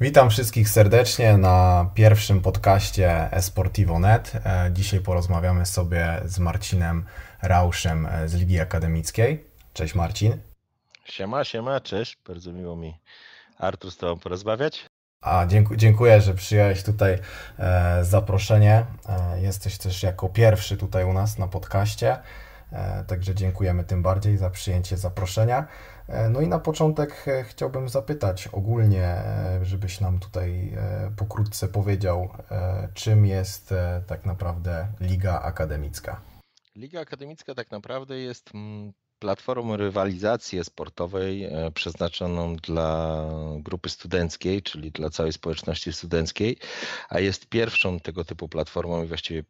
Witam wszystkich serdecznie na pierwszym podcaście Esportivo.net. E, dzisiaj porozmawiamy sobie z Marcinem Rauszem e, z Ligi Akademickiej. Cześć Marcin. Siema, siema, cześć. Bardzo miło mi Artur z Tobą porozmawiać. A dziękuję, że przyjąłeś tutaj e, zaproszenie. Jesteś też jako pierwszy tutaj u nas na podcaście. Także dziękujemy tym bardziej za przyjęcie zaproszenia. E, no i na początek e, chciałbym zapytać ogólnie, e, żebyś nam tutaj pokrótce powiedział, czym jest tak naprawdę Liga Akademicka. Liga Akademicka tak naprawdę jest mm, platformą rywalizacji sportowej przeznaczoną dla grupy studenckiej, czyli dla całej społeczności studenckiej, a jest pierwszą tego typu platformą i właściwie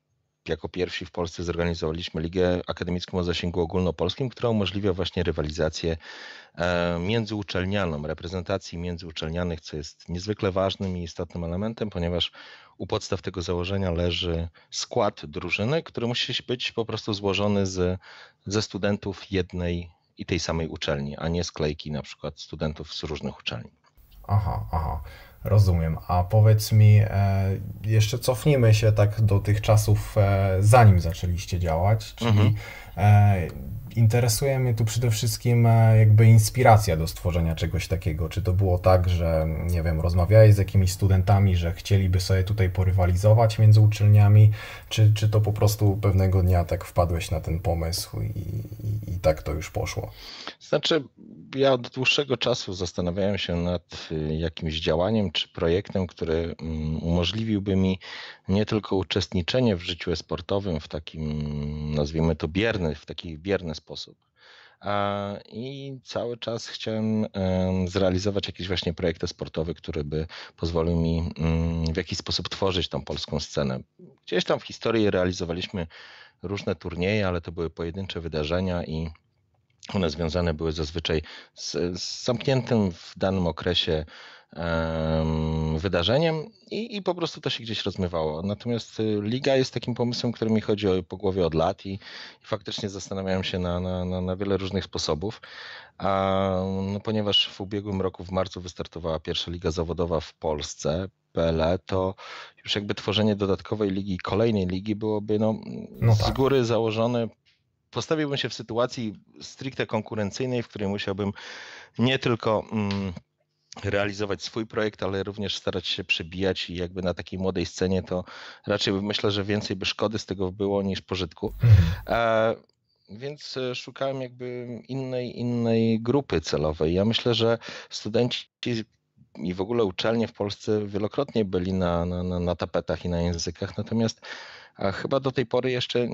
jako pierwsi w Polsce zorganizowaliśmy Ligę Akademicką o zasięgu ogólnopolskim, która umożliwia właśnie rywalizację e, międzyuczelnianą, reprezentacji międzyuczelnianych, co jest niezwykle ważnym i istotnym elementem, ponieważ u podstaw tego założenia leży skład drużyny, który musi być po prostu złożony z, ze studentów jednej i tej samej uczelni, a nie sklejki na przykład studentów z różnych uczelni. Aha, aha. Rozumiem. A powiedz mi, e, jeszcze cofnijmy się tak do tych czasów, e, zanim zaczęliście działać, czyli mhm. E, interesuje mnie tu przede wszystkim jakby inspiracja do stworzenia czegoś takiego. Czy to było tak, że nie wiem, rozmawiałeś z jakimiś studentami, że chcieliby sobie tutaj porywalizować między uczelniami, czy, czy to po prostu pewnego dnia tak wpadłeś na ten pomysł i, i, i tak to już poszło? Znaczy, ja od dłuższego czasu zastanawiałem się nad y, jakimś działaniem czy projektem, który mm, umożliwiłby mi nie tylko uczestniczenie w życiu sportowym w takim, nazwijmy to w taki bierny sposób, i cały czas chciałem zrealizować jakiś właśnie projekt sportowy, który by pozwolił mi mm, w jakiś sposób tworzyć tą polską scenę. Gdzieś tam w historii realizowaliśmy różne turnieje, ale to były pojedyncze wydarzenia i one związane były zazwyczaj z, z zamkniętym w danym okresie wydarzeniem i, i, po prostu to się gdzieś rozmywało. Natomiast y, liga jest takim pomysłem, który mi chodzi o, po głowie od lat i, i faktycznie zastanawiałem się na, na, na, na wiele różnych sposobów. A, no, ponieważ w ubiegłym roku w marcu wystartowała pierwsza liga zawodowa w Polsce, PLE, to już jakby tworzenie dodatkowej ligi, kolejnej ligi byłoby no, no tak. z góry założone postawiłbym się w sytuacji stricte konkurencyjnej, w której musiałbym nie tylko mm, realizować swój projekt, ale również starać się przebijać i jakby na takiej młodej scenie to raczej myślę, że więcej by szkody z tego było niż pożytku. Mhm. E, więc e, szukałem jakby innej, innej grupy celowej. Ja myślę, że studenci i w ogóle uczelnie w Polsce wielokrotnie byli na, na, na tapetach i na językach, natomiast a chyba do tej pory jeszcze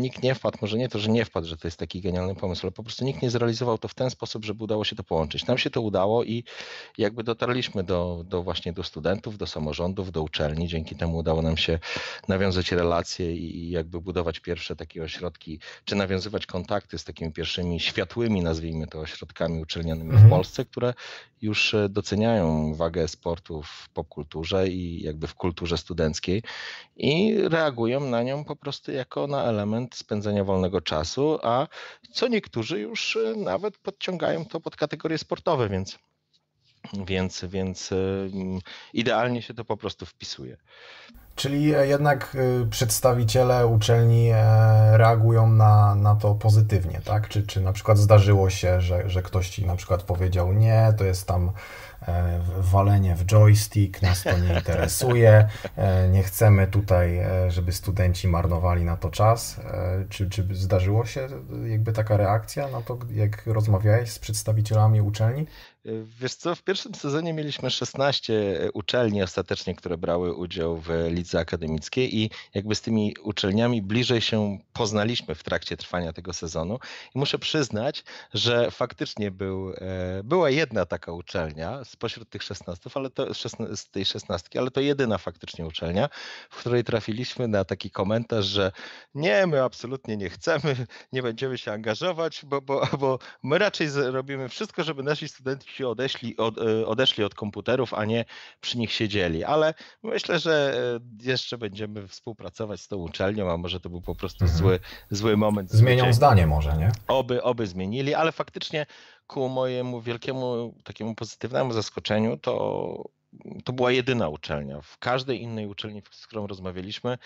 nikt nie wpadł, może nie to, że nie wpadł, że to jest taki genialny pomysł, ale po prostu nikt nie zrealizował to w ten sposób, żeby udało się to połączyć. Nam się to udało i jakby dotarliśmy do, do właśnie do studentów, do samorządów, do uczelni. Dzięki temu udało nam się nawiązać relacje i jakby budować pierwsze takie ośrodki, czy nawiązywać kontakty z takimi pierwszymi światłymi, nazwijmy to, ośrodkami uczelnianymi mhm. w Polsce, które już e, doceniają wagę sportu w popkulturze i jakby w kulturze studenckiej i reagują na nią po prostu jako na element spędzania wolnego czasu, a co niektórzy już e, nawet podciągają to pod kategorie sportowe, więc więc, więc e, idealnie się to po prostu wpisuje. Czyli jednak e, przedstawiciele uczelni reagują na, na to pozytywnie, tak? Czy, czy na przykład zdarzyło się, że, że ktoś ci na przykład powiedział nie, to jest tam walenie w joystick, nas to nie interesuje, e, nie chcemy tutaj, e, żeby studenci marnowali na to czas. Czy, czy zdarzyło się jakby taka reakcja na to, jak rozmawiałeś z przedstawicielami uczelni? Wiesz co, w pierwszym sezonie mieliśmy 16 uczelni ostatecznie, które brały udział w lidze akademickiej i jakby z tymi uczelniami bliżej się poznaliśmy w trakcie trwania tego sezonu. I muszę przyznać, że faktycznie był, była jedna taka uczelnia, spośród tych 16, ale to, z tej 16, ale to jedyna faktycznie uczelnia, w której trafiliśmy na taki komentarz, że nie, my absolutnie nie chcemy, nie będziemy się angażować, bo, bo, bo my raczej robimy wszystko, żeby nasi studenci odeszli od, e, odeszli od komputerów, a nie przy nich siedzieli. Ale myślę, że e, jeszcze będziemy współpracować z tą uczelnią, a może to był po prostu mhm. zły, zły moment. Zmienią zdanie może, nie? Oby, oby zmienili, ale faktycznie ku mojemu wielkiemu takiemu pozytywnemu zaskoczeniu, to to była jedyna uczelnia. W każdej innej uczelni, z którą rozmawialiśmy,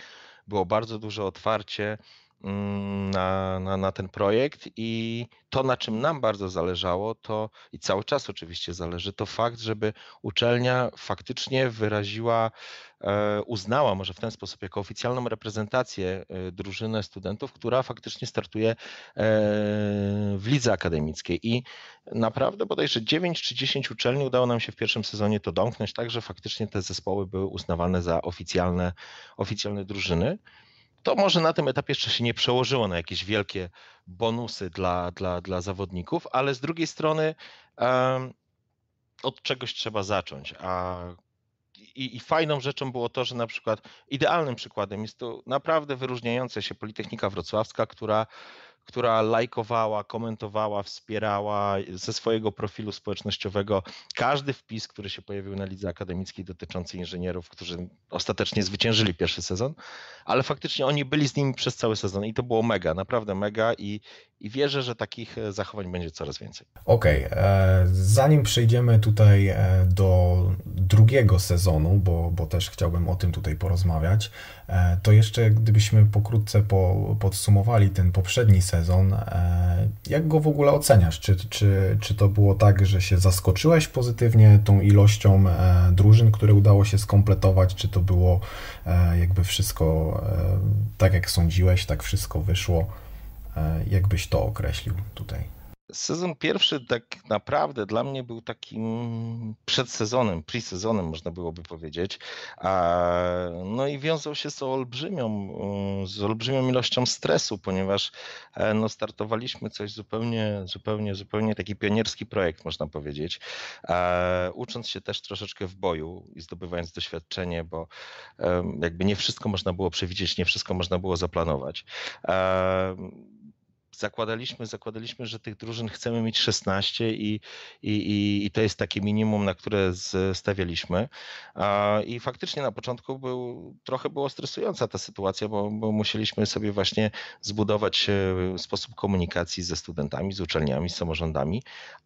było bardzo duże otwarcie na, na, na, ten projekt i to, na czym nam bardzo zależało, to i cały czas oczywiście zależy, to fakt, żeby uczelnia faktycznie wyraziła, e, uznała może w ten sposób jako oficjalną reprezentację e, drużynę studentów, która faktycznie startuje e, w lidze akademickiej. I naprawdę bodajże 9 czy 10 uczelni udało nam się w pierwszym sezonie to domknąć, tak że faktycznie te zespoły były uznawane za oficjalne, oficjalne drużyny to może na tym etapie jeszcze się nie przełożyło na jakieś wielkie bonusy dla, dla, dla zawodników, ale z drugiej strony um, od czegoś trzeba zacząć. A i, I, fajną rzeczą było to, że na przykład idealnym przykładem jest to naprawdę wyróżniająca się Politechnika Wrocławska, która która lajkowała, komentowała, wspierała ze swojego profilu społecznościowego każdy wpis, który się pojawił na lidze akademickiej dotyczący inżynierów, którzy ostatecznie zwyciężyli pierwszy sezon, ale faktycznie oni byli z nimi przez cały sezon i to było mega, naprawdę mega i, i wierzę, że takich e, zachowań będzie coraz więcej. Okej, okay. E, zanim przejdziemy tutaj e, do drugiego sezonu, bo, bo też chciałbym o tym tutaj porozmawiać, to jeszcze gdybyśmy pokrótce po, podsumowali ten poprzedni sezon, jak go w ogóle oceniasz? Czy, czy, czy to było tak, że się zaskoczyłeś pozytywnie tą ilością drużyn, które udało się skompletować, czy to było jakby wszystko tak jak sądziłeś, tak wszystko wyszło? E, jakbyś to określił tutaj? Sezon pierwszy tak naprawdę dla mnie był takim przedsezonem, pre-sezonem można byłoby powiedzieć. No i wiązał się z olbrzymią, z olbrzymią ilością stresu, ponieważ e, no, startowaliśmy coś zupełnie, zupełnie, zupełnie taki pionierski projekt, można powiedzieć. Ucząc się też troszeczkę w boju i zdobywając doświadczenie, bo jakby nie wszystko można było przewidzieć, nie wszystko można było zaplanować zakładaliśmy, zakładaliśmy, że tych drużyn chcemy mieć 16 i, i, i to jest takie minimum, na które stawialiśmy. I faktycznie na początku był, trochę była stresująca ta sytuacja, bo, bo musieliśmy sobie właśnie zbudować e, sposób komunikacji ze studentami, z uczelniami, z samorządami,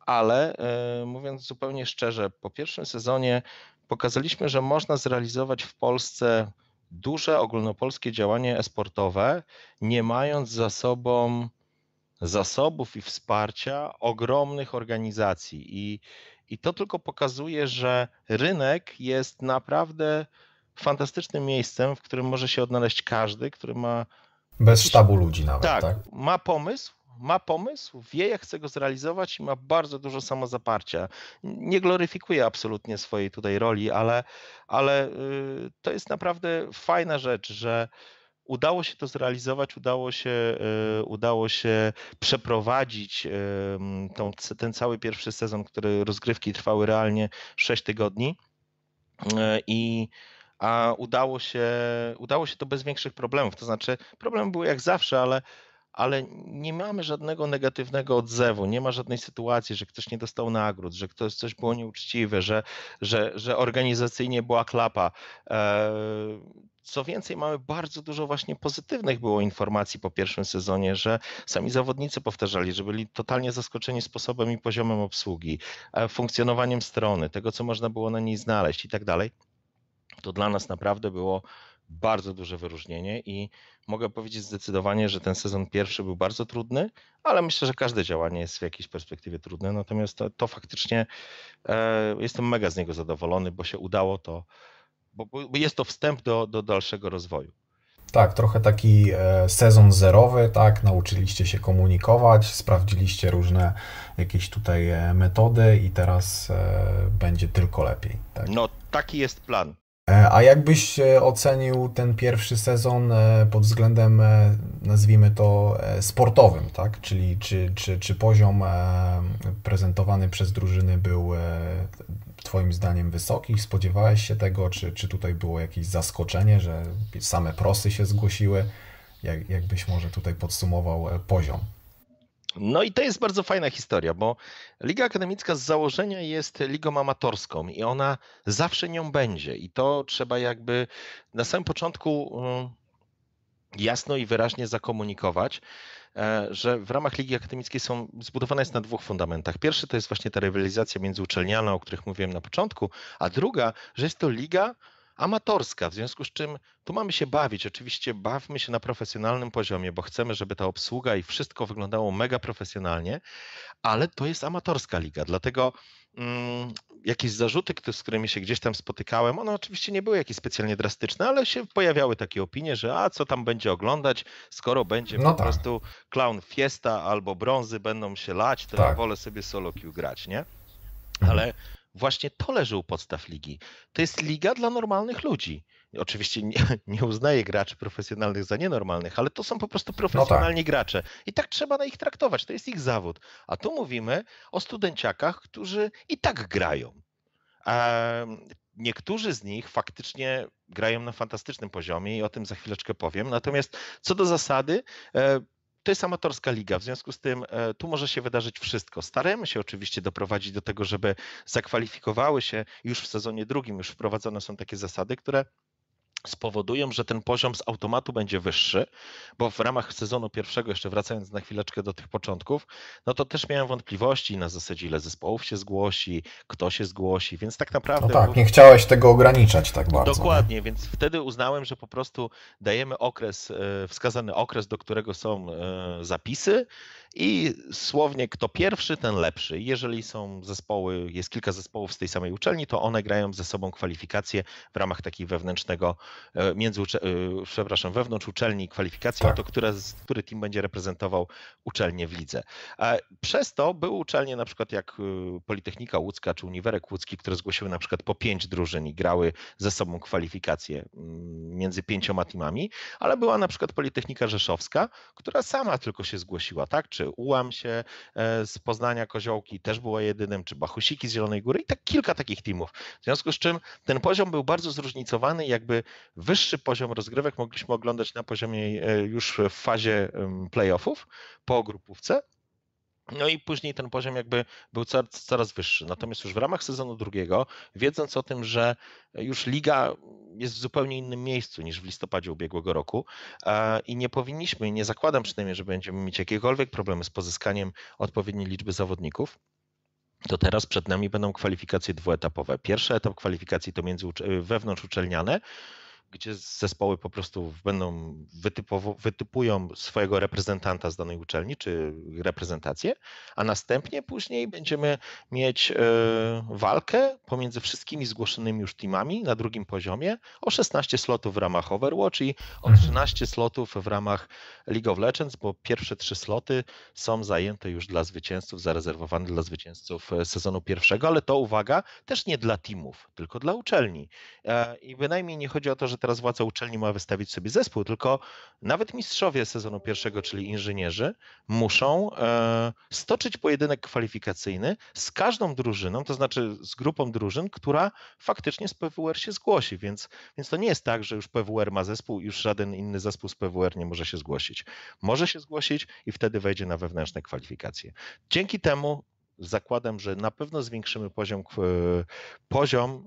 ale e, mówiąc zupełnie szczerze, po pierwszym sezonie pokazaliśmy, że można zrealizować w Polsce duże ogólnopolskie działanie esportowe, nie mając za sobą zasobów i wsparcia ogromnych organizacji. I, I to tylko pokazuje, że rynek jest naprawdę fantastycznym miejscem, w którym może się odnaleźć każdy, który ma. Bez sztabu ludzi nawet. Tak, tak, ma pomysł, ma pomysł, wie jak chce go zrealizować i ma bardzo dużo samozaparcia. Nie gloryfikuje absolutnie swojej tutaj roli, ale, ale y, to jest naprawdę fajna rzecz, że udało się to zrealizować, udało się, e, udało się przeprowadzić e, tą, ten cały pierwszy sezon, który rozgrywki trwały realnie 6 tygodni e, i a udało się, udało się to bez większych problemów. To znaczy, problemy były jak zawsze, ale ale nie mamy żadnego negatywnego odzewu, nie ma żadnej sytuacji, że ktoś nie dostał nagród, że ktoś coś było nieuczciwe, że, że, że organizacyjnie była klapa. E, co więcej, mamy bardzo dużo właśnie pozytywnych było informacji po pierwszym sezonie, że sami zawodnicy powtarzali, że byli totalnie zaskoczeni sposobem i poziomem obsługi, e, funkcjonowaniem strony, tego co można było na niej znaleźć i tak dalej. To dla nas naprawdę było bardzo duże wyróżnienie i mogę powiedzieć zdecydowanie, że ten sezon pierwszy był bardzo trudny, ale myślę, że każde działanie jest w jakiejś perspektywie trudne. Natomiast to, to faktycznie e, jestem mega z niego zadowolony, bo się udało to, bo, bo jest to wstęp do, do dalszego rozwoju. Tak, trochę taki e, sezon zerowy, tak, nauczyliście się komunikować, sprawdziliście różne jakieś tutaj e, metody i teraz e, będzie tylko lepiej. Tak? No, taki jest plan. E, a jakbyś e, ocenił ten pierwszy sezon e, pod względem, nazwijmy to, sportowym, tak? Czyli czy, czy, czy poziom prezentowany przez drużyny był Twoim zdaniem wysoki? Spodziewałeś się tego? Czy, czy tutaj było jakieś zaskoczenie, że same prosy się zgłosiły? Jak, jakbyś może tutaj podsumował poziom? No i to jest bardzo fajna historia, bo Liga Akademicka z założenia jest ligą amatorską i ona zawsze nią będzie. I to trzeba jakby na samym początku mm, jasno i wyraźnie zakomunikować, e, że w ramach Ligi Akademickiej są zbudowana jest na dwóch fundamentach. Pierwszy to jest właśnie ta rywalizacja międzyuczelniana, o których mówiłem na początku, a druga, że jest to liga amatorska, w związku z czym tu mamy się bawić. Oczywiście bawmy się na profesjonalnym poziomie, bo chcemy, żeby ta obsługa i wszystko wyglądało mega profesjonalnie, ale to jest amatorska liga, dlatego mm, jakieś zarzuty, z którymi się gdzieś tam spotykałem, one oczywiście nie były jakieś specjalnie drastyczne, ale się pojawiały takie opinie, że a co tam będzie oglądać, skoro będzie no po tak. prostu clown fiesta albo brązy będą się lać, to tak. ja wolę sobie solo queue grać, nie? Mhm. Ale właśnie to leży u podstaw ligi. To jest liga dla normalnych ludzi. Oczywiście nie, nie uznaję graczy profesjonalnych za nienormalnych, ale to są po prostu profesjonalni no tak. gracze. I tak trzeba na ich traktować. To jest ich zawód. A tu mówimy o studenciakach, którzy i tak grają. Niektórzy z nich faktycznie grają na fantastycznym poziomie i o tym za chwileczkę powiem. Natomiast co do zasady, e, to jest amatorska liga, w związku z tym e, tu może się wydarzyć wszystko. Staramy się oczywiście doprowadzić do tego, żeby zakwalifikowały się już w sezonie drugim, już wprowadzone są takie zasady, które spowodują, że ten poziom z automatu będzie wyższy, bo w ramach sezonu pierwszego, jeszcze wracając na chwileczkę do tych początków, no to też miałem wątpliwości na zasadzie, ile zespołów się zgłosi, kto się zgłosi, więc tak naprawdę... No tak, nie chciałeś tego ograniczać tak bardzo. Dokładnie, nie? więc wtedy uznałem, że po prostu dajemy okres, e, wskazany okres, do którego są e, zapisy i słownie kto pierwszy, ten lepszy. Jeżeli są zespoły, jest kilka zespołów z tej samej uczelni, to one grają ze sobą kwalifikacje w ramach takiego wewnętrznego, między, e, przepraszam, wewnątrz uczelni kwalifikacji tak. to, które, który team będzie reprezentował uczelnię w lidze. Przez to były uczelnie na przykład jak e, Politechnika Łódzka czy Uniwerek Łódzki, które zgłosiły na przykład po pięć drużyn i grały ze sobą kwalifikacje mm, między pięcioma teamami, ale była na przykład Politechnika Rzeszowska, która sama tylko się zgłosiła, tak? Czy Ułam się e, z Poznania Koziołki też było jedynym, czy Bachusiki z Zielonej Góry i tak kilka takich teamów. W związku z czym ten poziom był bardzo zróżnicowany jakby wyższy poziom rozgrywek mogliśmy oglądać na poziomie e, już w fazie playoffów po grupówce, no i później ten poziom jakby był coraz wyższy. Natomiast już w ramach sezonu drugiego, wiedząc o tym, że już liga jest w zupełnie innym miejscu niż w listopadzie ubiegłego roku e, i nie powinniśmy, nie zakładam przynajmniej, że będziemy mieć jakiekolwiek problemy z pozyskaniem odpowiedniej liczby zawodników, to teraz przed nami będą kwalifikacje dwuetapowe. Pierwszy etap kwalifikacji to między wewnątrz uczelniane, gdzie zespoły po prostu będą wytypują swojego reprezentanta z danej uczelni, czy reprezentację, a następnie później będziemy mieć e, walkę pomiędzy wszystkimi zgłoszonymi już teamami na drugim poziomie o 16 slotów w ramach Overwatch i o 13 mhm. slotów w ramach League of Legends, bo pierwsze trzy sloty są zajęte już dla zwycięzców, zarezerwowane dla zwycięzców e, sezonu pierwszego, ale to uwaga, też nie dla teamów, tylko dla uczelni. E, I bynajmniej nie chodzi o to, że teraz władza uczelni ma wystawić sobie zespół, tylko nawet mistrzowie sezonu pierwszego, czyli inżynierzy, muszą e, stoczyć pojedynek kwalifikacyjny z każdą drużyną, to znaczy z grupą drużyn, która faktycznie z PWR się zgłosi, więc, więc to nie jest tak, że już PWR ma zespół już żaden inny zespół z PWR nie może się zgłosić. Może się zgłosić i wtedy wejdzie na wewnętrzne kwalifikacje. Dzięki temu zakładam, że na pewno zwiększymy poziom, poziom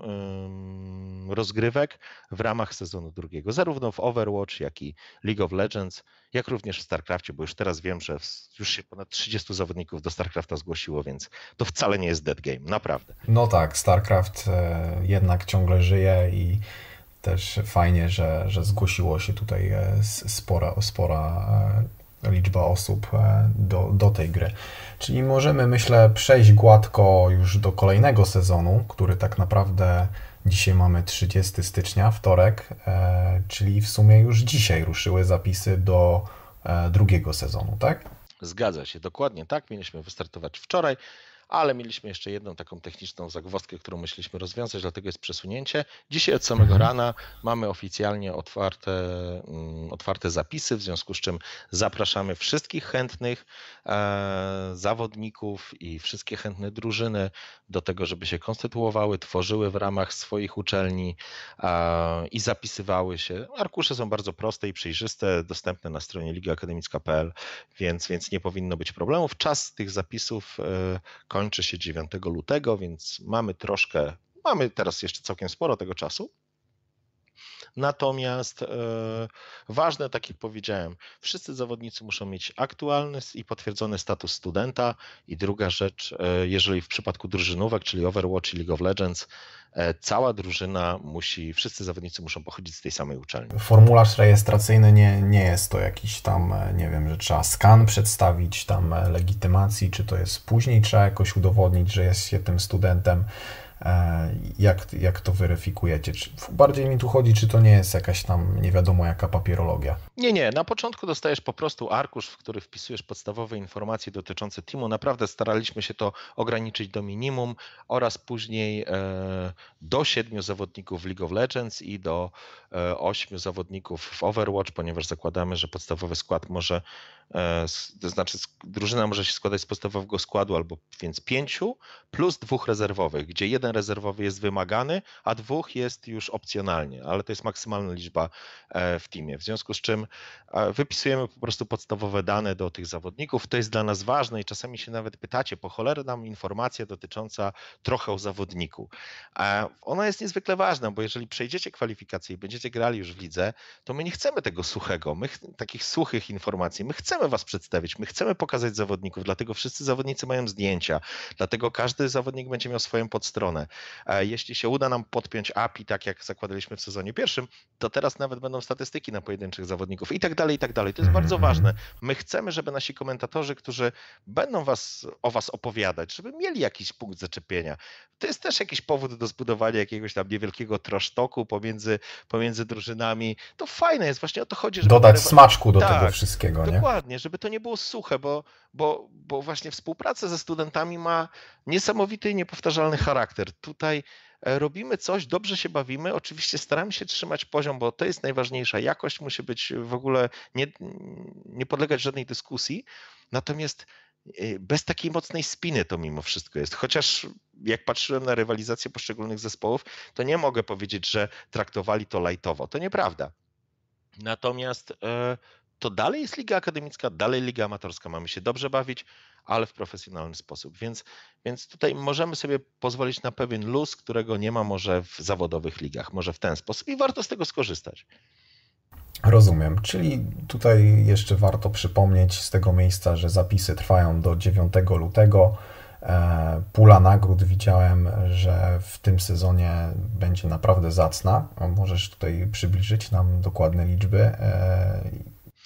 rozgrywek w ramach sezonu drugiego, zarówno w Overwatch, jak i League of Legends, jak również w StarCraftie, bo już teraz wiem, że już się ponad 30 zawodników do StarCrafta zgłosiło, więc to wcale nie jest dead game, naprawdę. No tak, StarCraft e, jednak ciągle żyje i też fajnie, że, że zgłosiło się tutaj e, spora, spora e, liczba osób e, do, do tej gry. Czyli możemy, myślę, przejść gładko już do kolejnego sezonu, który tak naprawdę dzisiaj mamy 30 stycznia, wtorek, e, czyli w sumie już dzisiaj ruszyły zapisy do e, drugiego sezonu, tak? Zgadza się, dokładnie tak. Mieliśmy wystartować wczoraj ale mieliśmy jeszcze jedną taką techniczną zagwozdkę, którą myśleliśmy rozwiązać, dlatego jest przesunięcie. Dzisiaj od samego mhm. rana mamy oficjalnie otwarte, mm, otwarte zapisy, w związku z czym zapraszamy wszystkich chętnych e, zawodników i wszystkie chętne drużyny do tego, żeby się konstytuowały, tworzyły w ramach swoich uczelni e, i zapisywały się. Arkusze są bardzo proste i przejrzyste, dostępne na stronie ligiakademicka.pl, więc, więc nie powinno być problemów. Czas tych zapisów kończy e, kończy się 9 lutego, więc mamy troszkę, mamy teraz jeszcze całkiem sporo tego czasu. Natomiast e, ważne, tak jak powiedziałem, wszyscy zawodnicy muszą mieć aktualny i potwierdzony status studenta. I druga rzecz, e, jeżeli w przypadku drużynówek, czyli Overwatch i League of Legends, E, cała drużyna musi, wszyscy zawodnicy muszą pochodzić z tej samej uczelni. Formularz rejestracyjny nie, nie jest to jakiś tam, nie wiem, że trzeba skan przedstawić, tam legitymacji, czy to jest później, trzeba jakoś udowodnić, że jest się tym studentem. E, jak, jak to weryfikujecie? Czy, bardziej mi tu chodzi, czy to nie jest jakaś tam nie wiadomo jaka papierologia? Nie, nie. Na początku dostajesz po prostu arkusz, w który wpisujesz podstawowe informacje dotyczące teamu. Naprawdę staraliśmy się to ograniczyć do minimum oraz później e, do siedmiu zawodników w League of Legends i do e, ośmiu zawodników w Overwatch, ponieważ zakładamy, że podstawowy skład może, to znaczy drużyna może się składać z podstawowego składu albo więc pięciu plus dwóch rezerwowych, gdzie jeden rezerwowy jest wymagany, a dwóch jest już opcjonalnie, ale to jest maksymalna liczba e, w teamie. W związku z czym e, wypisujemy po prostu podstawowe dane do tych zawodników. To jest dla nas ważne i czasami się nawet pytacie, po cholerę nam informacja dotycząca trochę o zawodniku. Ona jest niezwykle ważna, bo jeżeli przejdziecie kwalifikacje i będziecie grali już w lidze, to my nie chcemy tego suchego, my, takich suchych informacji. My chcemy was przedstawić, my chcemy pokazać zawodników, dlatego wszyscy zawodnicy mają zdjęcia, dlatego każdy zawodnik będzie miał swoją podstronę stronę. E, jeśli się uda nam podpiąć API, tak jak zakładaliśmy w sezonie pierwszym, to teraz nawet będą statystyki na pojedynczych zawodników i tak dalej, i tak dalej. To jest bardzo ważne. My chcemy, żeby nasi komentatorzy, którzy będą was, o was opowiadać, żeby mieli jakiś punkt zaczepienia. To jest też jakiś powód do zbudowania jakiegoś tam niewielkiego trosztoku pomiędzy, pomiędzy drużynami. To fajne jest, właśnie o to chodzi, żeby... Dodać smaczku do tak, tego wszystkiego, nie? Dokładnie, żeby to nie było suche, bo, bo, bo właśnie współpraca ze studentami ma niesamowity i niepowtarzalny charakter tutaj e, robimy coś, dobrze się bawimy. Oczywiście staramy się trzymać poziom, bo to jest najważniejsza. Jakość musi być w ogóle nie, nie podlegać żadnej dyskusji. Natomiast e, bez takiej mocnej spiny to mimo wszystko jest. Chociaż jak patrzyłem na rywalizację poszczególnych zespołów, to nie mogę powiedzieć, że traktowali to lajtowo. To nieprawda. Natomiast e, to dalej jest liga akademicka, dalej liga amatorska. Mamy się dobrze bawić, ale w profesjonalny sposób. Więc, więc tutaj możemy sobie pozwolić na pewien luz, którego nie ma może w zawodowych ligach, może w ten sposób i warto z tego skorzystać. Rozumiem, czyli tutaj jeszcze warto przypomnieć z tego miejsca, że zapisy trwają do 9 lutego. E, pula nagród widziałem, że w tym sezonie będzie naprawdę zacna. Możesz tutaj przybliżyć nam dokładne liczby e,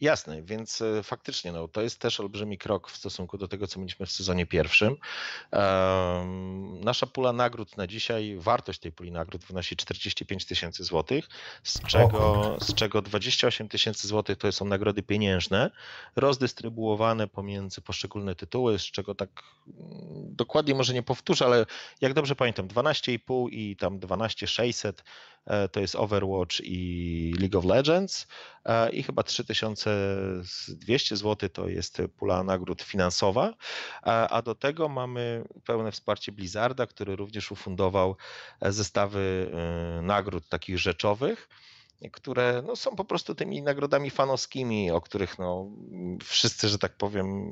Jasne, więc e, faktycznie no, to jest też olbrzymi krok w stosunku do tego, co mieliśmy w sezonie pierwszym. nasza pula nagród na dzisiaj, wartość tej puli nagród wynosi 45 tysięcy złotych, z czego, z czego 28 tysięcy złotych to są nagrody pieniężne, rozdystrybuowane pomiędzy poszczególne tytuły, z czego tak mm, dokładnie może nie powtórzę, ale jak dobrze pamiętam, 12,5 i tam 12,600 E, to jest Overwatch i League of Legends e, i chyba 3200 zł to jest pula nagród finansowa, e, a do tego mamy pełne wsparcie Blizzarda, który również ufundował zestawy nagród takich rzeczowych które no, są po prostu tymi nagrodami fanowskimi, o których no, wszyscy, że tak powiem,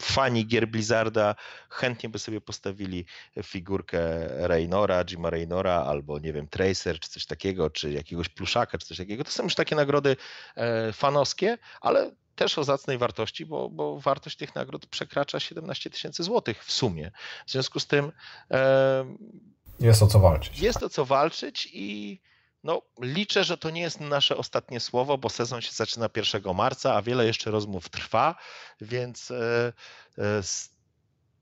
fani gier Blizzarda chętnie by sobie postawili figurkę Raynora, Jima Raynora, albo nie wiem, Tracer, czy coś takiego, czy jakiegoś pluszaka, czy coś takiego. To są już takie nagrody e, fanowskie, ale też o zacnej wartości, bo, bo wartość tych nagród przekracza 17 tysięcy złotych w sumie. W związku z tym e, jest o co walczyć. Jest o co walczyć i no, liczę, że to nie jest nasze ostatnie słowo, bo sezon się zaczyna 1 marca, a wiele jeszcze rozmów trwa, więc e, e,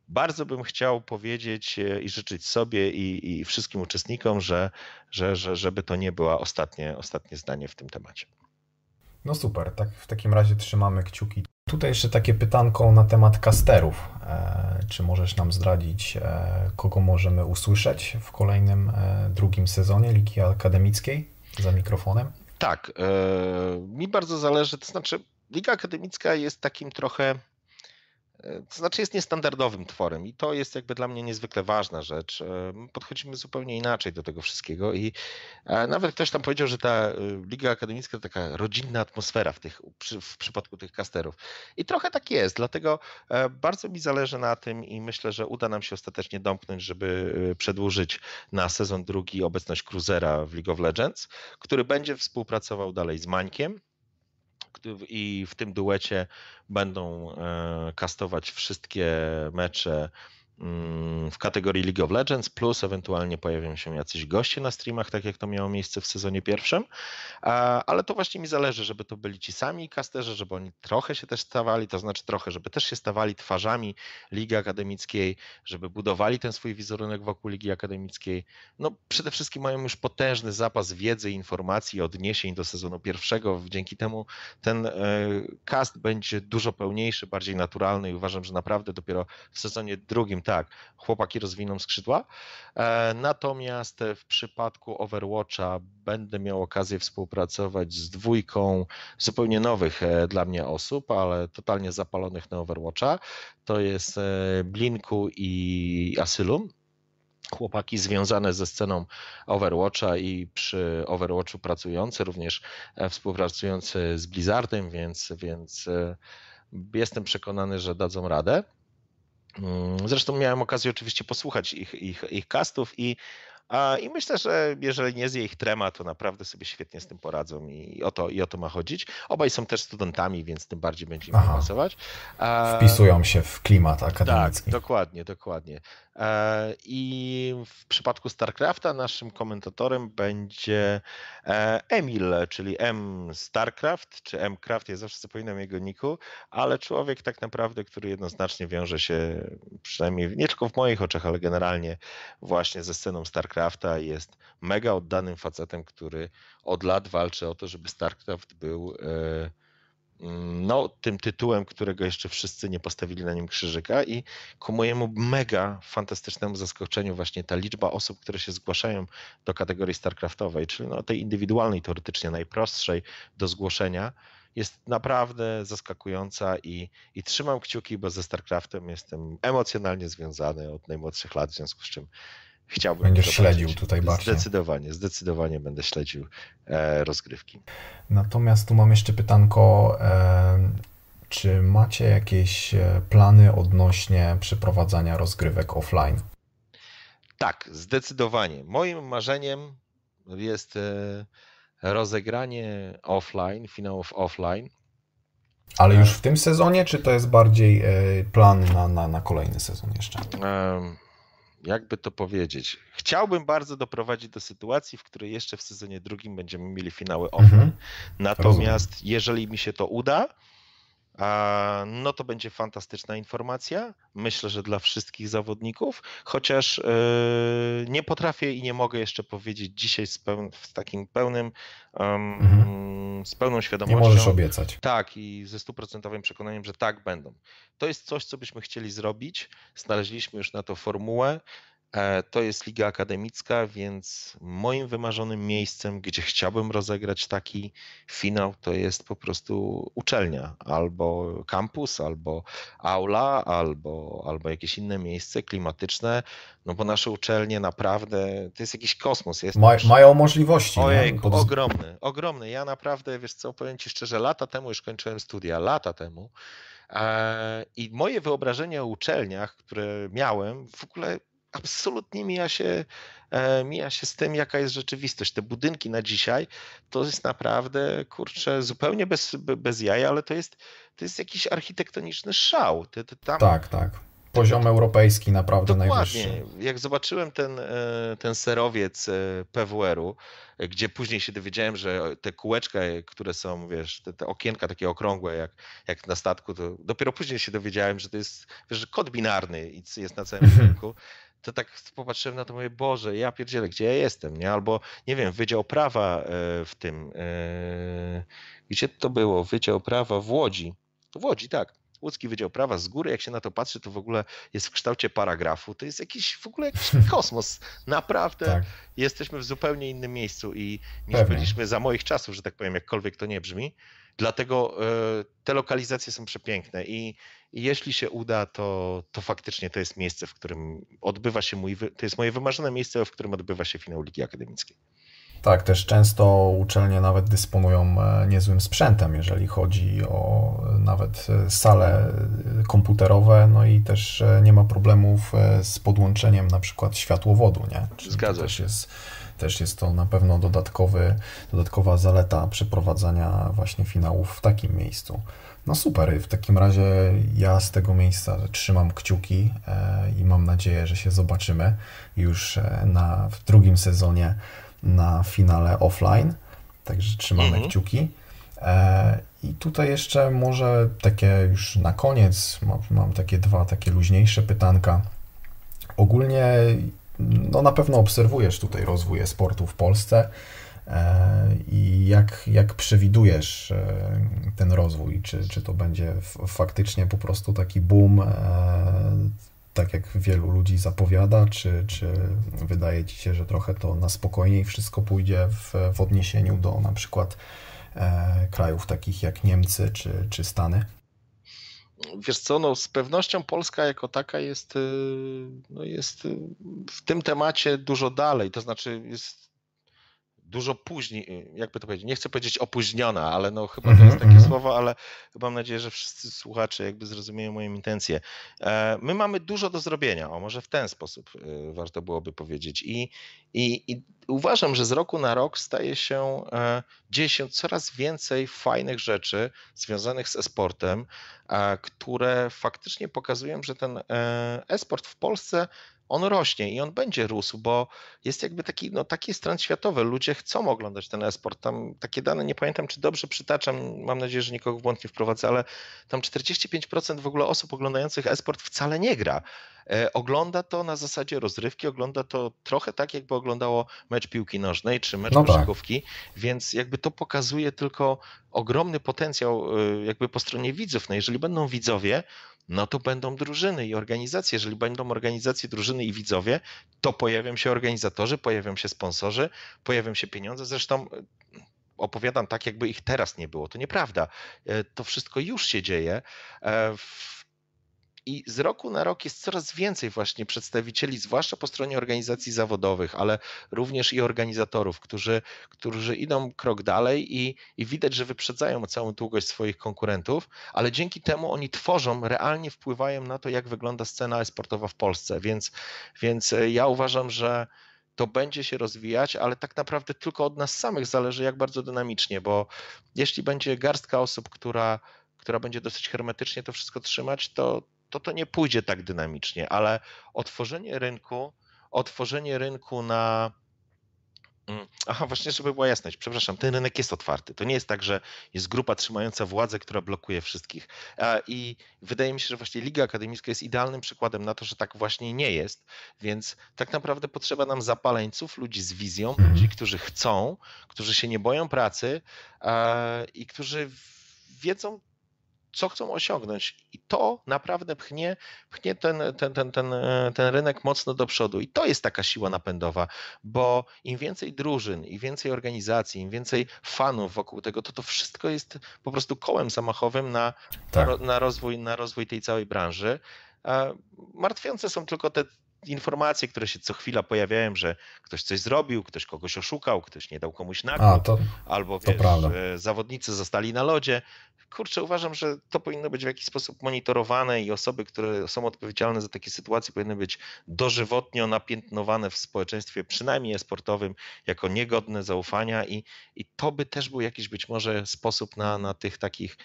bardzo bym chciał powiedzieć e, i życzyć sobie i, i wszystkim uczestnikom, że, że, że, żeby to nie było ostatnie, ostatnie zdanie w tym temacie. No super, tak w takim razie trzymamy kciuki. Tutaj jeszcze takie pytanko na temat kasterów. E, czy możesz nam zdradzić, e, kogo możemy usłyszeć w kolejnym, e, drugim sezonie Ligi Akademickiej za mikrofonem? Tak, mi bardzo zależy, to znaczy Liga Akademicka jest takim trochę to znaczy jest niestandardowym tworem i to jest jakby dla mnie niezwykle ważna rzecz. Podchodzimy zupełnie inaczej do tego wszystkiego i nawet ktoś tam powiedział, że ta Liga Akademicka to taka rodzinna atmosfera w, tych, w przypadku tych kasterów. I trochę tak jest, dlatego bardzo mi zależy na tym i myślę, że uda nam się ostatecznie domknąć, żeby przedłużyć na sezon drugi obecność Cruzera w League of Legends, który będzie współpracował dalej z Mańkiem i w tym duecie będą kastować e, wszystkie mecze w kategorii League of Legends, plus ewentualnie pojawią się jacyś goście na streamach, tak jak to miało miejsce w sezonie pierwszym. Ale to właśnie mi zależy, żeby to byli ci sami casterzy, żeby oni trochę się też stawali, to znaczy trochę, żeby też się stawali twarzami Ligi Akademickiej, żeby budowali ten swój wizerunek wokół Ligi Akademickiej. No przede wszystkim mają już potężny zapas wiedzy, informacji, odniesień do sezonu pierwszego. Dzięki temu ten e, cast będzie dużo pełniejszy, bardziej naturalny i uważam, że naprawdę dopiero w sezonie drugim tak, chłopaki rozwiną skrzydła. E, natomiast w przypadku Overwatcha będę miał okazję współpracować z dwójką zupełnie nowych e, dla mnie osób, ale totalnie zapalonych na Overwatcha. To jest e, Blinku i Asylum chłopaki związane ze sceną Overwatcha i przy Overwatchu pracujące, również współpracujące z Blizzardem, więc, więc jestem przekonany, że dadzą radę. Mm, zresztą miałem okazję oczywiście posłuchać ich, ich, ich castów i i myślę, że jeżeli nie zje ich trema, to naprawdę sobie świetnie z tym poradzą i o to, i o to ma chodzić. Obaj są też studentami, więc tym bardziej będzie im pasować. Wpisują się w klimat akademicki. Tak, dokładnie, dokładnie. I w przypadku StarCrafta naszym komentatorem będzie e, Emil, czyli M StarCraft, czy M Craft, ja zawsze zapominam jego niku, ale człowiek tak naprawdę, który jednoznacznie wiąże się, przynajmniej nie tylko w moich oczach, ale generalnie właśnie ze sceną StarCrafta, jest mega oddanym facetem, który od lat walczy o to, żeby StarCraft był e, no, tym tytułem, którego jeszcze wszyscy nie postawili na nim krzyżyka i ku mojemu mega fantastycznemu zaskoczeniu właśnie ta liczba osób, które się zgłaszają do kategorii StarCraftowej, czyli no, tej indywidualnej, teoretycznie najprostszej do zgłoszenia, jest naprawdę zaskakująca i, i trzymam kciuki, bo ze StarCraftem jestem emocjonalnie związany od najmłodszych lat, w związku z czym chciałbym. Będziesz śledził tutaj bardziej. Zdecydowanie, zdecydowanie będę śledził e, rozgrywki. Natomiast tu mam jeszcze pytanko. E, czy macie jakieś e, plany odnośnie przeprowadzania rozgrywek offline? Tak, zdecydowanie. Moim marzeniem jest e, rozegranie offline, finałów offline. Ale już w tym sezonie, czy to jest bardziej plan na, na, na kolejny sezon jeszcze? Jakby to powiedzieć, chciałbym bardzo doprowadzić do sytuacji, w której jeszcze w sezonie drugim będziemy mieli finały offline. Mhm. Natomiast Rozumiem. jeżeli mi się to uda, no to będzie fantastyczna informacja. Myślę, że dla wszystkich zawodników, chociaż e, nie potrafię i nie mogę jeszcze powiedzieć dzisiaj z, peł z takim pełnym, mhm. z pełną świadomością. Nie możesz obiecać. Tak, i ze stuprocentowym przekonaniem, że tak będą. To jest coś, co byśmy chcieli zrobić. Znaleźliśmy już na to formułę. E, to jest liga akademicka, więc moim wymarzonym miejscem, gdzie chciałbym rozegrać taki finał, to jest po prostu uczelnia, albo kampus, albo aula, albo, albo jakieś inne miejsce klimatyczne, no bo nasze uczelnie naprawdę, to jest jakiś kosmos. Jest Ma, mają możliwości. Ojej, Pod... ogromny, ogromny. Ja naprawdę, wiesz co, powiem Ci szczerze, lata temu już kończyłem studia, lata temu, e, i moje wyobrażenie o uczelniach, które miałem, w ogóle absolutnie mija się, e, mija się z tym, jaka jest rzeczywistość. Te budynki na dzisiaj to jest naprawdę, kurczę, zupełnie bez, bez jaja, ale to jest, to jest jakiś architektoniczny szał. Tam... Tak, tak. Poziom europejski naprawdę Dokładnie. najwyższy. Jak zobaczyłem ten, e, ten serowiec e, PWR-u, gdzie później się dowiedziałem, że te kółeczka, które są, wiesz, te, te, okienka takie okrągłe jak, jak na statku, to dopiero później się dowiedziałem, że to jest wiesz, kod binarny i jest na całym rynku to tak popatrzyłem na to, mówię, Boże, ja pierdzielę, gdzie ja jestem, nie? Albo, nie wiem, Wydział Prawa e, w tym, e, gdzie to było? Wydział Prawa w Łodzi. W Łodzi, tak. Łódzki Wydział Prawa z góry, jak się na to patrzy, to w ogóle jest w kształcie paragrafu. To jest jakiś w ogóle jakiś kosmos. Naprawdę tak. jesteśmy w zupełnie innym miejscu i niż Pewnie. byliśmy za moich czasów, że tak powiem, jakkolwiek to nie brzmi. Dlatego te lokalizacje są przepiękne i, i jeśli się uda, to, to faktycznie to jest miejsce, w którym odbywa się mój, to jest moje wymarzone miejsce, w którym odbywa się finał Ligi Akademickiej. Tak, też często uczelnie nawet dysponują e, niezłym sprzętem, jeżeli chodzi o e, nawet e, sale komputerowe, no i też nie ma problemów z podłączeniem na przykład światłowodu, nie? Czyli Zgadza się. Też jest, też jest to na pewno dodatkowy, dodatkowa zaleta przeprowadzania właśnie finałów w takim miejscu. No super, w takim razie ja z tego miejsca trzymam kciuki i mam nadzieję, że się zobaczymy już na, w drugim sezonie na finale offline, także trzymamy mhm. kciuki. E, I tutaj jeszcze może takie już na koniec mam, mam takie dwa takie luźniejsze pytanka. Ogólnie no na pewno obserwujesz tutaj rozwój sportu w Polsce e, i jak, jak przewidujesz e, ten rozwój? Czy, czy to będzie faktycznie po prostu taki boom tak jak wielu ludzi zapowiada, czy, czy wydaje Ci się, że trochę to na spokojniej wszystko pójdzie w, w odniesieniu do na przykład e, krajów takich jak Niemcy czy, czy Stany? Wiesz co, no z pewnością Polska jako taka jest, no jest w tym temacie dużo dalej, to znaczy jest dużo później, y, jakby to powiedzieć, nie chcę powiedzieć opóźniona, ale no chyba to jest mhm, takie mhm. słowo, ale mam nadzieję, że wszyscy słuchacze jakby zrozumieją moją intencję. E, my mamy dużo do zrobienia, o może w ten sposób y, warto byłoby powiedzieć i, i, i uważam, że z roku na rok staje się, e, dzieje się coraz więcej fajnych rzeczy związanych z e-sportem, które faktycznie pokazują, że ten e, e-sport w Polsce on rośnie i on będzie rósł, bo jest jakby taki, no taki jest trend światowy. Ludzie chcą oglądać ten esport. Tam takie dane, nie pamiętam czy dobrze przytaczam, mam nadzieję, że nikogo w błąd nie wprowadzę, ale tam 45% w ogóle osób oglądających esport wcale nie gra. E, ogląda to na zasadzie rozrywki, ogląda to trochę tak, jakby oglądało mecz piłki nożnej czy mecz no tak. więc jakby to pokazuje tylko ogromny potencjał e, jakby po stronie widzów. No jeżeli będą widzowie, no to będą drużyny i organizacje. Jeżeli będą organizacje, drużyny i widzowie, to pojawią się organizatorzy, pojawią się sponsorzy, pojawią się pieniądze. Zresztą e, opowiadam tak, jakby ich teraz nie było. To nieprawda. To wszystko już się dzieje. I z roku na rok jest coraz więcej właśnie przedstawicieli, zwłaszcza po stronie organizacji zawodowych, ale również i organizatorów, którzy, którzy idą krok dalej i, i widać, że wyprzedzają całą długość swoich konkurentów, ale dzięki temu oni tworzą, realnie wpływają na to, jak wygląda scena sportowa w Polsce. Więc, więc e, ja uważam, że to będzie się rozwijać, ale tak naprawdę tylko od nas samych zależy, jak bardzo dynamicznie, bo jeśli będzie garstka osób, która, która będzie dosyć hermetycznie to wszystko trzymać, to, to to nie pójdzie tak dynamicznie, ale otworzenie rynku, otworzenie rynku na. Mm, aha, właśnie, żeby była jasność, przepraszam, ten rynek jest otwarty. To nie jest tak, że jest grupa trzymająca władzę, która blokuje wszystkich. I wydaje mi się, że właśnie Liga Akademicka jest idealnym przykładem na to, że tak właśnie nie jest. Więc tak naprawdę potrzeba nam zapaleńców, ludzi z wizją, mhm. ludzi, którzy chcą, którzy się nie boją pracy i którzy wiedzą, co chcą osiągnąć. I to naprawdę pchnie, pchnie ten, ten, ten, ten, ten rynek mocno do przodu. I to jest taka siła napędowa, bo im więcej drużyn, im więcej organizacji, im więcej fanów wokół tego, to to wszystko jest po prostu kołem zamachowym na, tak. na, na, rozwój, na rozwój tej całej branży. Martwiące są tylko te informacje, które się co chwila pojawiają, że ktoś coś zrobił, ktoś kogoś oszukał, ktoś nie dał komuś nagród, albo wiesz, zawodnicy zostali na lodzie. Kurczę, uważam, że to powinno być w jakiś sposób monitorowane i osoby, które są odpowiedzialne za takie sytuacje powinny być dożywotnio napiętnowane w społeczeństwie, przynajmniej sportowym, jako niegodne zaufania i, i to by też był jakiś być może sposób na, na tych takich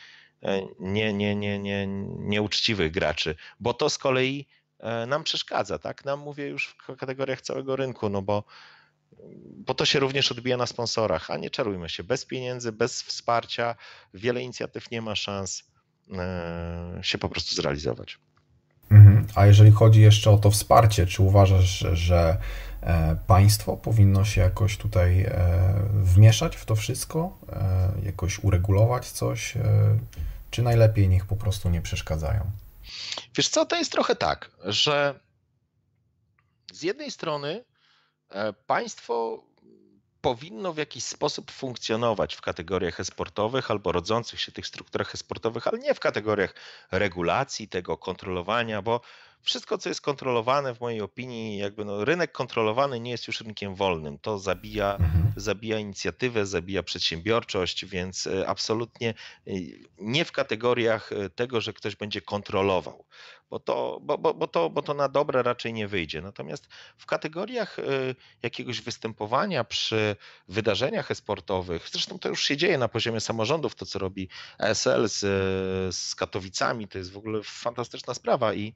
nie, nie, nie, nie, nieuczciwych graczy, bo to z kolei E, nam przeszkadza, tak? Nam mówię już w kategoriach całego rynku, no bo, bo to się również odbija na sponsorach, a nie czarujmy się, bez pieniędzy, bez wsparcia wiele inicjatyw nie ma szans e, się po prostu zrealizować. Mhm. A jeżeli chodzi jeszcze o to wsparcie, czy uważasz, że e, państwo powinno się jakoś tutaj wmieszać w to wszystko, jakoś uregulować coś, czy najlepiej niech po prostu nie przeszkadzają? Wiesz co, to jest trochę tak, że z jednej strony e, państwo powinno w jakiś sposób funkcjonować w kategoriach esportowych albo rodzących się tych strukturach esportowych, ale nie w kategoriach regulacji, tego kontrolowania, bo wszystko, co jest kontrolowane, w mojej opinii, jakby no, rynek kontrolowany nie jest już rynkiem wolnym. To zabija, mhm. zabija inicjatywę, zabija przedsiębiorczość, więc e, absolutnie e, nie w kategoriach e, tego, że ktoś będzie kontrolował, bo to, bo, bo, bo to, bo to na dobre raczej nie wyjdzie. Natomiast w kategoriach jakiegoś występowania przy wydarzeniach esportowych, zresztą to już się dzieje na poziomie samorządów, to co robi ESL z, z Katowicami, to jest w ogóle fantastyczna sprawa i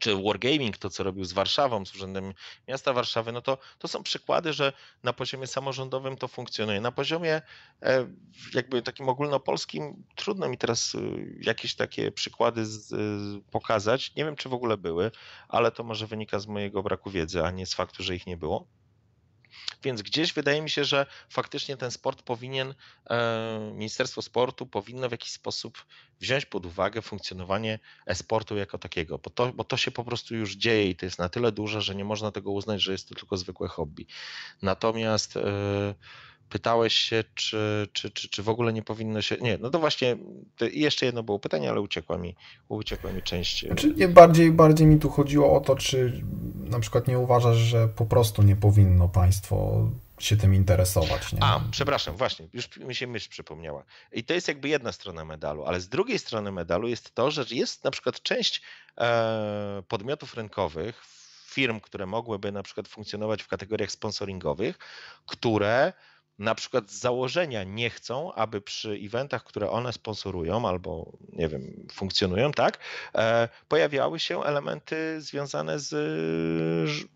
czy Wargaming, to co robił z Warszawą, z Urzędem Miasta Warszawy, no to, to są przykłady, że na poziomie samorządowym to funkcjonuje. Na poziomie e, jakby takim ogólnopolskim trudno mi teraz e, jakieś takie przykłady z, pokazać. Nie wiem, czy w ogóle były, ale to może wynika z mojego braku wiedzy, a nie z faktu, że ich nie było. Więc gdzieś wydaje mi się, że faktycznie ten sport powinien, e, Ministerstwo Sportu powinno w jakiś sposób wziąć pod uwagę funkcjonowanie e-sportu jako takiego, bo to, bo to się po prostu już dzieje i to jest na tyle duże, że nie można tego uznać, że jest to tylko zwykłe hobby. Natomiast yy, pytałeś się, czy, czy, czy, czy w ogóle nie powinno się. Nie, no to właśnie jeszcze jedno było pytanie, ale uciekła mi, uciekła mi część. Znaczy, nie, bardziej, bardziej mi tu chodziło o to, czy na przykład nie uważasz, że po prostu nie powinno państwo się tym interesować. Nie? A, przepraszam, właśnie, już mi się myśl przypomniała. I to jest jakby jedna strona medalu, ale z drugiej strony medalu jest to, że jest na przykład część e, podmiotów rynkowych, firm, które mogłyby na przykład funkcjonować w kategoriach sponsoringowych, które na przykład z założenia nie chcą, aby przy eventach, które one sponsorują albo, nie wiem, funkcjonują, tak, e, pojawiały się elementy związane z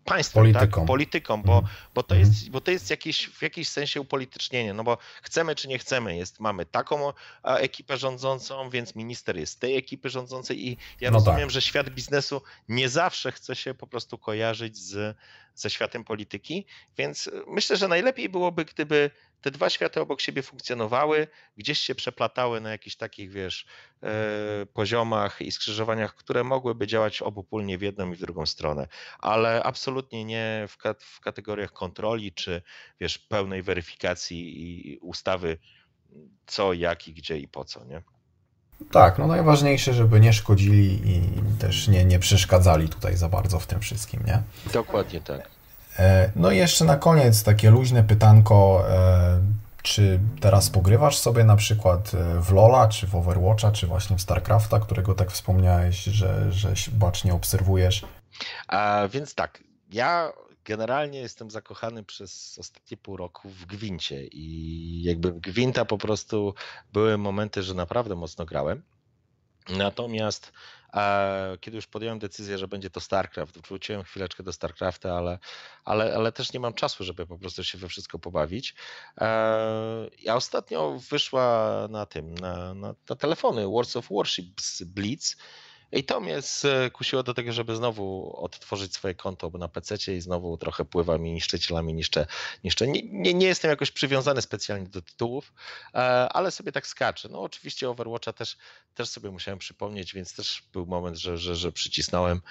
państwem, tak, polityką, tak, polityką bo, mhm. bo, to jest, bo to jest jakieś, w jakimś sensie upolitycznienie, no bo chcemy czy nie chcemy, jest, mamy taką ekipę rządzącą, więc minister jest tej ekipy rządzącej i ja no rozumiem, tak. że świat biznesu nie zawsze chce się po prostu kojarzyć z ze światem polityki, więc myślę, że najlepiej byłoby, gdyby te dwa światy obok siebie funkcjonowały, gdzieś się przeplatały na jakichś takich, wiesz, e, poziomach i skrzyżowaniach, które mogłyby działać obopólnie w jedną i w drugą stronę, ale absolutnie nie w, kat w kategoriach kontroli czy, wiesz, pełnej weryfikacji i ustawy co, jak i gdzie i po co, nie? Tak, no najważniejsze, żeby nie szkodzili i też nie, nie przeszkadzali tutaj za bardzo w tym wszystkim, nie? Dokładnie tak. E, no i jeszcze na koniec takie luźne pytanko, e, czy teraz pogrywasz sobie na przykład e, w Lola, czy w Overwatcha, czy właśnie w StarCrafta, którego tak wspomniałeś, że, że bacznie obserwujesz? A, więc tak, ja generalnie jestem zakochany przez ostatnie pół roku w Gwincie i jakby w Gwinta po prostu były momenty, że naprawdę mocno grałem. Natomiast e, kiedy już podjąłem decyzję, że będzie to StarCraft, wróciłem chwileczkę do StarCrafta, ale, ale, ale też nie mam czasu, żeby po prostu się we wszystko pobawić. E, ja ostatnio wyszła na tym, na, na, na telefony Wars of Warships Blitz i to mnie skusiło do tego, żeby znowu odtworzyć swoje konto na PC i znowu trochę pływam i niszczycielami niszczę. niszczę. Nie, nie, nie, jestem jakoś przywiązany specjalnie do tytułów, e, ale sobie tak skaczę. No oczywiście Overwatcha też, też sobie musiałem przypomnieć, więc też był moment, że, że, że przycisnąłem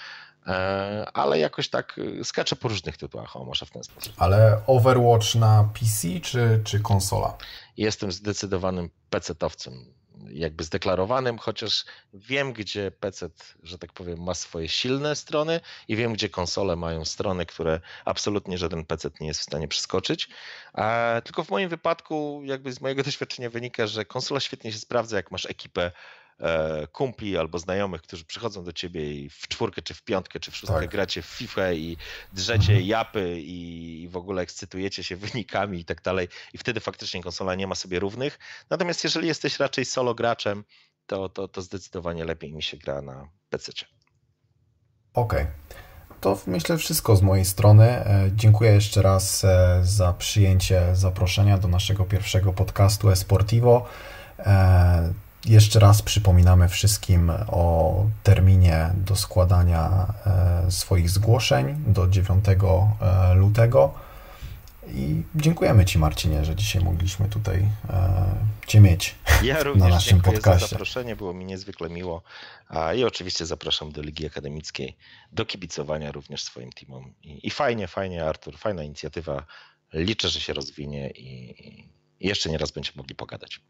e, ale jakoś tak skaczę po różnych tytułach, o może w ten sposób. Ale Overwatch na PC czy, czy konsola? Jestem zdecydowanym PC-towcem jakby zdeklarowanym, chociaż wiem, gdzie PC, że tak powiem, ma swoje silne strony i wiem, gdzie konsole mają strony, które absolutnie żaden PC nie jest w stanie przeskoczyć. Tylko w moim wypadku, jakby z mojego doświadczenia wynika, że konsola świetnie się sprawdza, jak masz ekipę kumpli albo znajomych, którzy przychodzą do ciebie i w czwórkę, czy w piątkę, czy w szóstkę tak. gracie w FIFA i drzecie mhm. japy i w ogóle ekscytujecie się wynikami i tak dalej. I wtedy faktycznie konsola nie ma sobie równych. Natomiast jeżeli jesteś raczej solo graczem, to, to, to zdecydowanie lepiej mi się gra na PC. Okej. Okay. To myślę wszystko z mojej strony. E, dziękuję jeszcze raz e, za przyjęcie zaproszenia do naszego pierwszego podcastu Esportivo. Jeszcze raz przypominamy wszystkim o terminie do składania e, swoich zgłoszeń do 9 e, lutego. I dziękujemy Ci, Marcinie, że dzisiaj mogliśmy tutaj e, Cię mieć ja na naszym podcaście. za zaproszenie, było mi niezwykle miło. I oczywiście zapraszam do Ligi Akademickiej, do kibicowania również swoim teamom. I, i fajnie, fajnie, Artur, fajna inicjatywa liczę, że się rozwinie i jeszcze nie raz będziemy mogli pogadać.